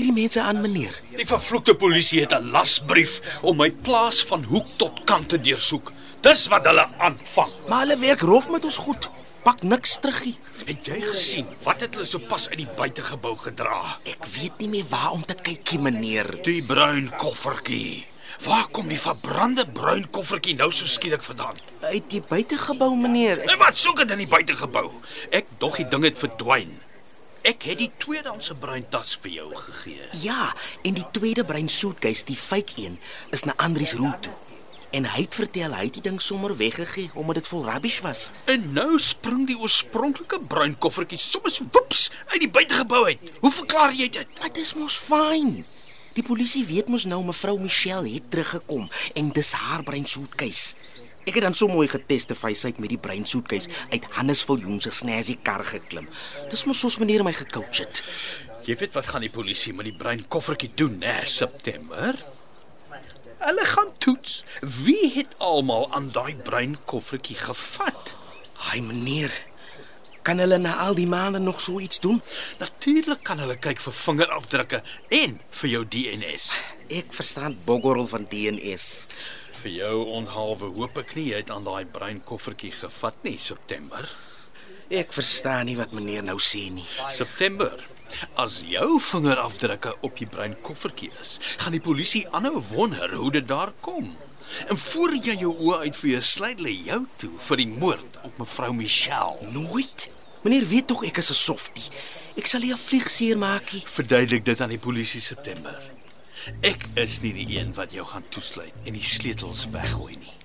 Hierdie mense aan, meneer? Die vervloekte polisie het 'n lasbrief om my plaas van hoek tot kant te deursoek. Dis wat hulle aanvang. Maar hulle werk rof met ons goed. Pak niks teruggie. Het jy gesien wat het hulle sopas uit die buitegebou gedra? Ek weet nie meer waar om te kykie, meneer. Die bruin koffertjie. Waar kom die verbrande bruin koffertjie nou so skielik vandaan? Uit die buitegebou, meneer. Ek, En wat soek dit in die buitegebou? Ek dog die ding het verdwyn. Ek het die tweedehandse bruin tas vir jou gegee. ja, en die tweede brein suitcase, die fake een, is na Andries room toe. En hy het vertel hy het die ding sommer weggegee omdat dit vol rubbish was. En nou spring die oorspronklike bruin koffertjie sommer so woeps uit die buitegebou uit. Hoe verklaar jy dit? Dit is mos fyn. Die polisie weet mos nou mevrou Michelle het teruggekom en dis haar brein suitcase. Ek het dan so mooi getestify sy het met die brein suitcase uit Hannes Viljoen se snazzy kar geklim. Dis mos soos meneer my gecoach het. Jy weet wat gaan die polisie met die bruin koffertjie doen, né, September? Hulle gaan toets wie het almal aan daai bruin koffertjie gevat. Haai meneer, kan hulle na al die maande nog so iets doen? Natuurlik kan hulle kyk vir vingerafdrukke en vir jou DNS. Ek verstaan boggorrel van DNS. Vir jou onhalwe hoop ek nie jy het aan daai bruin koffertjie gevat nie, September. Ek verstaan nie wat meneer nou sê nie. September. As jou vingerafdrukke op die bruin koffertjie is, gaan die polisie aanhou wonder hoe dit daar kom. En voor jy jou oë uitvee, sluit hulle jou toe vir die moord op mevrou Michelle. Nooit. Meneer weet tog ek is 'n softie. Ek sal nie 'n vlieg seermaak nie. Verduidelik dit aan die polisie September. Ek is nie die een wat jou gaan toesluit en die sleutels weggooi nie.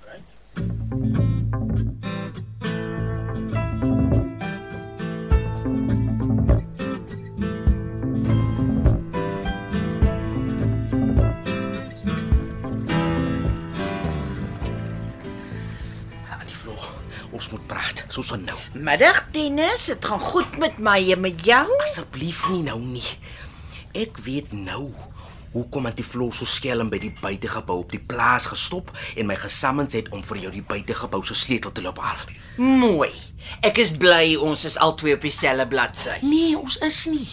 Aan die vloer. Ons moet praat, soos nou. Middag Dennis, dit gaan goed met my en met jou. Asseblief nie nou nie. Ek weet nou hoekom aan die vloer so skelm by die buitegebou op die plaas gestop en my gesammens het om vir jou die buitegebou se sleutel te loop haal. Mooi. Ek is bly ons is albei op dieselfde bladsy. Nee, ons is nie.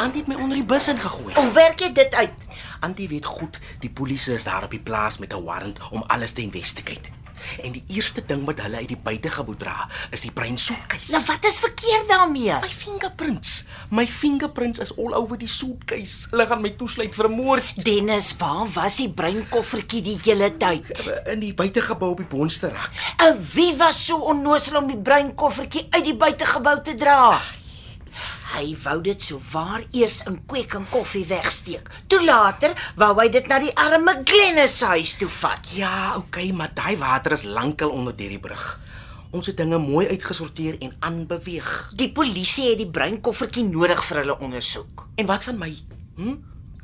Antie het my onder die bus ingegooi. Hoe werk jy dit uit? Antie weet goed, die polisie is daar op die plaas met 'n warrant om alles te investigate. En die eerste ding wat hulle uit die buitegebou dra, is die bruin suitcase. Nou wat is verkeerd daarmee? My fingerprints. My fingerprints is all over die suitcase. Hulle gaan my toesluit vir moord. Dennis, waar was die bruin koffertjie die hele tyd? In die buitegebou op die boonste rak. En wie was so onnoosel om die bruin koffertjie uit die buitegebou te dra? Hy wou dit so waar eers in kweek en koffie wegsteek. Toe later wou hy dit na die arme Glennis huis toe vat. Ja, okay, maar daai water is lankal onder deur die brug. Ons het dinge mooi uitgesorteer en aanbeweeg. Die polisie het die bruin koffertjie nodig vir hulle ondersoek. En wat van my? Hm?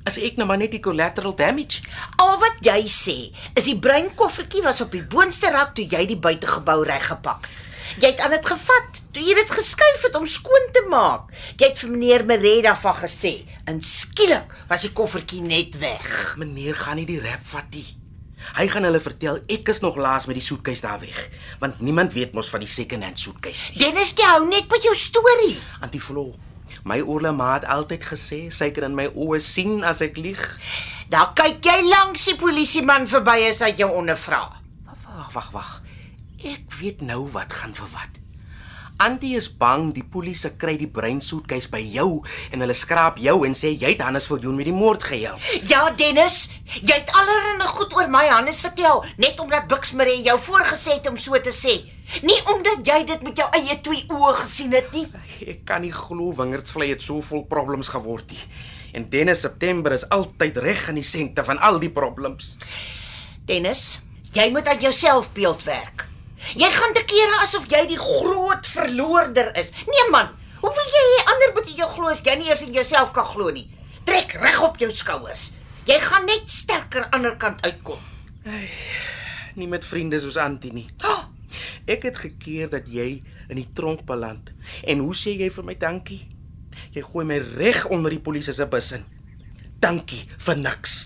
As ek nou maar net die collateral damage. Al wat jy sê, is die bruin koffertjie was op die boonste rak toe jy die buitegebou reggepak het. Jy het aan dit gevat toe jy dit geskuif het om skoon te maak. Jy het vir meneer Mereda van gesê en skielik was die koffertjie net weg. Meneer gaan nie die rap vat nie. Hy gaan hulle vertel ek is nog laas met die suitcase daar weg, want niemand weet mos van die second-hand suitcase nie. Dennis, jy hou net met jou storie. Antiflo. My oorle ma het altyd gesê sy kan in my oë sien as ek lieg. Daar kyk jy langs die polisieman verby as hy jou ondervra. Wag, wag, wag. Ek weet nou wat gaan vir wat. Antie is bang die polisie kry die suitcase by jou en hulle skraap jou en sê jy het Hannes Viljoen met die moord gehelp. Ja, Dennis, jy het allerlei goed oor my Hannes vertel, net omdat Buxmere jou voorgesê het om so te sê. Nie omdat jy dit met jou eie twee oë gesien het nie. Ek kan nie glo Wingerdsvlei het so vol problems geword nie. En Dennis September is altyd reg in die sente van al die problems. Dennis, jy moet aan jou selfbeeld werk. Jy gaan te kere asof jy die groot verloorder is. Nee man, hoe wil jy hê ander moet jou glo as jy nie eers in jouself kan glo nie? Trek reg op jou skouers. Jy gaan net sterker aan die ander kant uitkom. Nie met vriende soos Antie nie. Oh, Ek het gekeer dat jy in die tronk beland. En hoe sê jy vir my dankie? Jy gooi my reg onder die polisie se bus in. Dankie vir niks.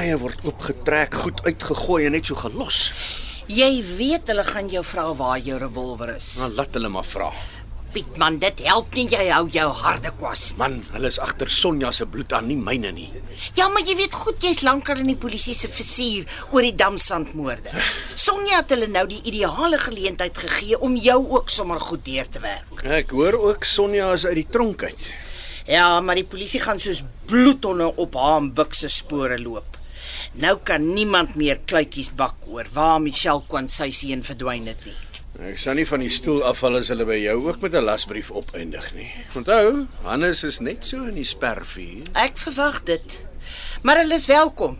Laaie word oopgetrek, goed uitgegooi en net so gelos. jy weet hulle gaan jou vra waar jou revolver is. Dan laat hulle maar vra. Piet man, dit help nie jy hou jou harde kwas. Man, hulle is agter Sonja se bloed aan, nie myne nie. Ja, maar jy weet goed jy's lankal in die polisie se vizier oor die damsandmoorde. Sonja het hulle nou die ideale geleentheid gegee om jou ook sommer goed deur te werk. Ek hoor ook Sonja is uit die tronk uit. Ja, maar die polisie gaan soos bloedhonde op haar en Buk se spore loop. Nou kan niemand meer kluitjies bak oor waar Michelle Kwansy heen verdwyn het nie. Ek sal nie van die stoel afval as hulle by jou ook met 'n lasbrief opeindig nie. Onthou, Hannes is net so in die spervuur. Ek verwag dit. Maar hulle is welkom.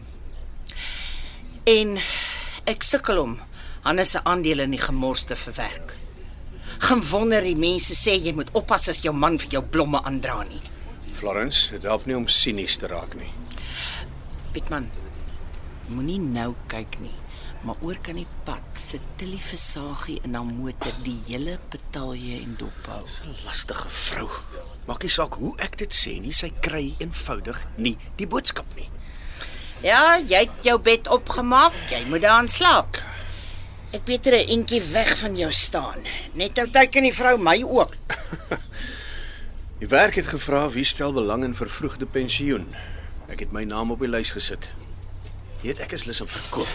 En ek sukkel om Hannes se aandele in die gemors te verwerk. Geen wonder die mense sê jy moet oppas as jou man vir jou blomme aandra nie. Florence, dit help nie om sinies te raak nie. Pietman, moenie nou kyk nie, maar oor kan die pad sit Tilly Versagie in haar motor die hele betalje en dophou. 'n Lastige vrou. Maak nie saak hoe ek dit sê nie, sy kry eenvoudig nie die boodskap nie. Ja, jy het jou bed opgemaak, jy moet daarin slaap. Ek beter 'n entjie weg van jou staan. Net nou teken die vrou my ook. Die werk het gevra wie stel belang in vervroegde pensioen. Ek het my naam op die lys gesit. Weet ek is lus om verkoop.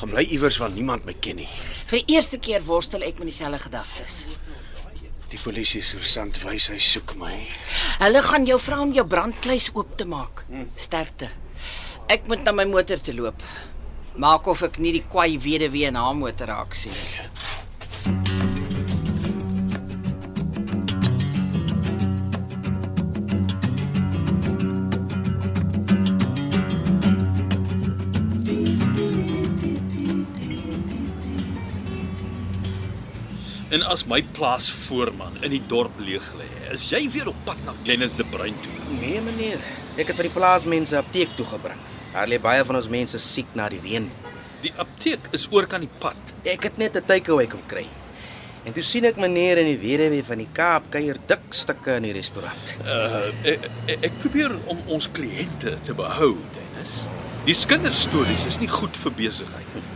Gaan bly iewers waar niemand my ken nie. Vir die eerste keer worstel ek met dieselfde gedagtes. Die polisie sergeant wys hy soek my. Hulle gaan jou vra om jou brandkluis oop te maak. Sterkte. Ek moet na my motor toe loop. Maak of ek nie die kwai weduwee in haar motor raak sien nie. En as my plaasvoorman in die dorp leeg lê, is jy weer op pad na Dennis de Bruin toe. Nee meneer, ek het vir die plaasmense apteek toe gebring. Daar lê baie van ons mense siek na die reën. Die apteek is oor kan die pad. Ek het net 'n takeaway kom kry. En toe sien ek meneer en die weduwee van die Kaap kuier dik stukke in die restaurant. Uh ek, ek, ek probeer om ons kliënte te behou, Dennis. Die kinderstories is nie goed vir besigheid nie.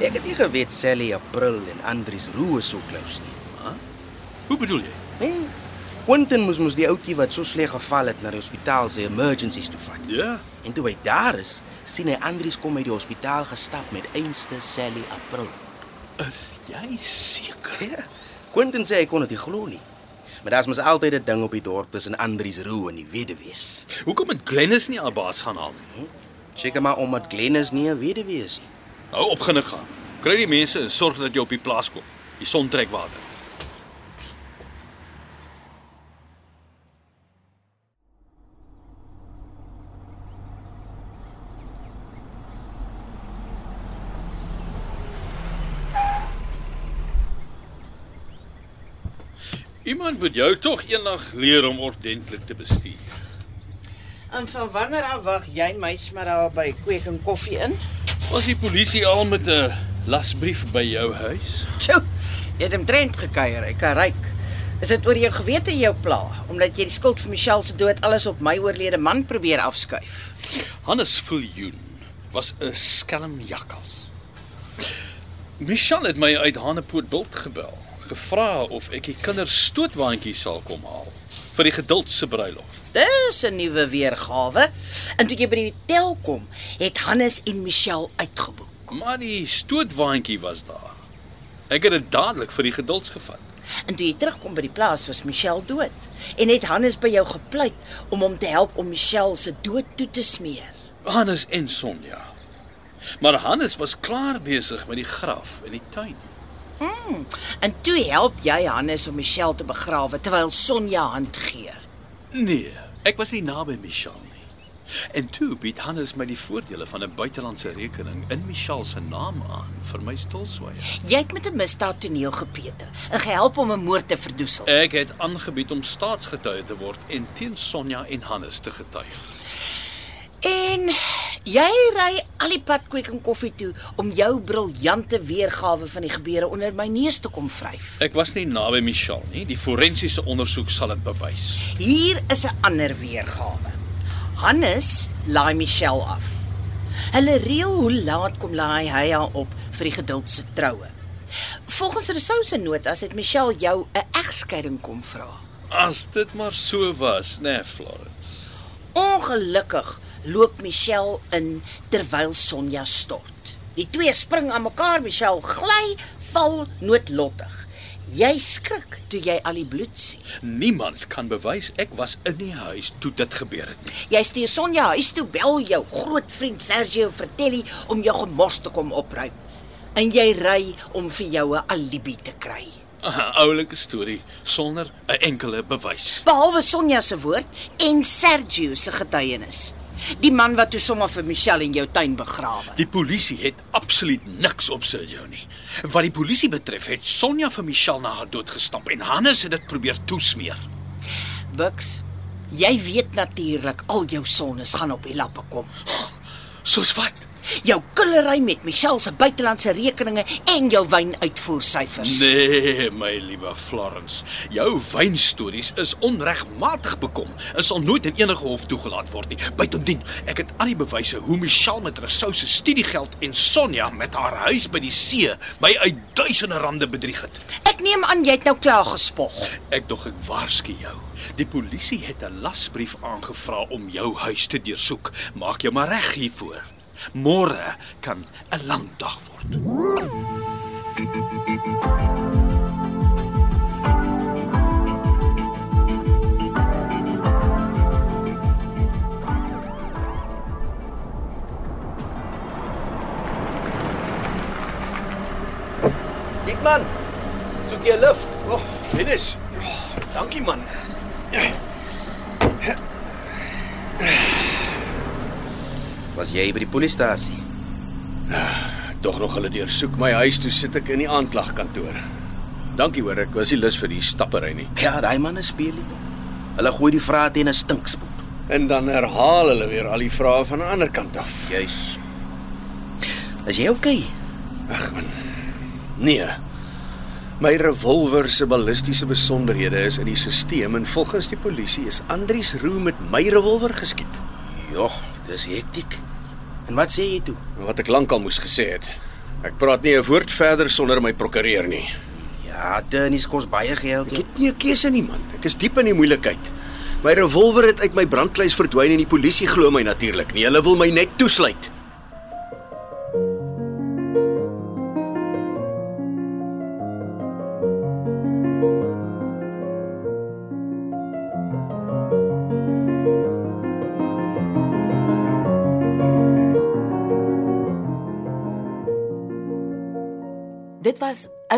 Ek het nie geweet Sally April en Andries Roo so close nie. Hoe bedoel jy? Nee. Quentin moes mos die ouetjie wat so sleg geval het na die hospitaal se emergencies toe vat. Ja. En toe hy daar is, sien hy Andries kom uit die hospitaal gestap met einste Sally April. Is jy seker? Ja. Quentin sê hy kon dit nie glo nie. Maar daar's mos altyd 'n ding op die dorp tussen Andries Roo en die weduwees. Hoekom het Glennis nie haar baas gaan haal nie? Seker maar omdat Glennis nie 'n weduwee is nie. Hou opgene gaan. Kry die mense en sorg dat jy op die plaas kom. Die son trek water. Iemand moet jou tog eendag leer om ordentlik te bestuur. En van wanneer af wag jy my maar daar by Kweek en Koffie in? Was die polisie al met 'n lasbrief by jou huis? Sjoe, jy het hom trend gekuier, ek kan ryk. Is dit oor jou gewete jou pla omdat jy die skuld vir Michelle se dood alles op my oorlede man probeer afskuif? Hannes Viljoen was 'n skelm jakkals. Michelle het my uit Hanepoort Bult gebel, gevra of ek die kinders stootwaandjie sal kom haal vir die geduld se bruilof. Dis 'n nuwe weergawe. En toe jy by die hotel kom, het Hannes en Michelle uitgeboek. Maar die stootwaandjie was daar. Ek het dit dadelik vir die gedulds gevat. En toe jy terugkom by die plaas was Michelle dood. En het Hannes by jou gepleit om hom te help om Michelle se dood toe te smeer. Hannes en Sonja. Maar Hannes was klaar besig met die graf in die tuin. En toe help jy Hannes om Michelle te begrawe terwyl Sonja hand gee. Nee, ek was nie naby Michelle nie. En toe bied Hannes my die voordele van 'n buitelandse rekening in Michelle se naam aan vir my stilswye. Jy het met 'n misdaad toneel gepeter en gehelp om 'n moord te verdoesel. Ek het aangebied om staatsgetuie te word en teen Sonja en Hannes te getuig. En jy ry al die pad kweek en koffie toe om jou briljante weergawe van die gebeure onder my neus te kom vryf. Ek was nie naby Michelle nie. Die forensiese ondersoek sal dit bewys. Hier is 'n ander weergawe. Hannes laai Michelle af. Hulle reël hoe laat kom laai hy haar op vir die geduld se troue. Volgens Rousseau se notas het Michelle jou 'n egskeiding kom vra. As dit maar so was, né, nee, Florence. Ongelukkig loop Michelle in terwyl Sonja stort. Die twee spring aan mekaar, Michelle gly, val noodlottig. Jy skrik toe jy al die bloed sien. Niemand kan bewys ek was in die huis toe dit gebeur het nie. Jy stuur Sonja huis toe, bel jou groot vriend Sergio Vertelli om jou gemors te kom opruim. En jy ry om vir jou 'n alibi te kry. 'n Oulike storie sonder 'n enkele bewys. Behalwe Sonja se woord en Sergio se getuienis. Die man wat toe sommer vir Michelle in jou tuin begrawe. Die polisie het absoluut niks op Sergio nie. Wat die polisie betref, het Sonja vir Michelle na haar dood gestap en Hannes het dit probeer toesmeer. Bux, jy weet natuurlik al jou sonnes gaan op die lappe kom. Soos wat? Jou kullery met Michelle se buitelandse rekeninge en jou wynuitvoersyfers. Nee, my liewe Florence, jou wynstories is onregmatig bekom en sal nooit in enige hof toegelaat word nie. Buitendien, ek het al die bewyse hoe Michelle met Rousseau se studiegeld en Sonja met haar huis by die see my uit duisende rande bedrieg het. Ek neem aan jy het nou klaar gespog. Ek dog ek waarsku jou. Die polisie het 'n lasbrief aangevra om jou huis te deursoek. Maak jou maar reg hiervoor. Môre kan 'n lang dag word. Pietman, soek jy 'n lift? Oh, Dennis. Oh, dankie man. Was jy by die polisiestasie? Tog nog hulle deursoek my huis toe sit ek in die aanklagkantoor. Dankie hoor, ek was nie lus vir die stappery nie. Ja, daai manne speel nie. Hulle gooi die vrae teen 'n stinkspoel. En dan herhaal hulle weer al die vrae van 'n ander kant af. Juis. Is jy okay? Ag man. Nee. My revolver se ballistiese besonderhede is in die stelsel en volgens die polisie is Andries Roo met my revolver geskiet. Ja, dis hektiek. En wat sê jy toe? Wat ek lankal moes gesê het. Ek praat nie 'n woord verder sonder my prokureur nie. Ja, tennis kos baie geld. Ek het nie 'n keuse nie man. Ek is diep in die moeilikheid. My revolver het uit my brandkluis verdwyn en die polisie glo my natuurlik nie. Hulle wil my net toesluit.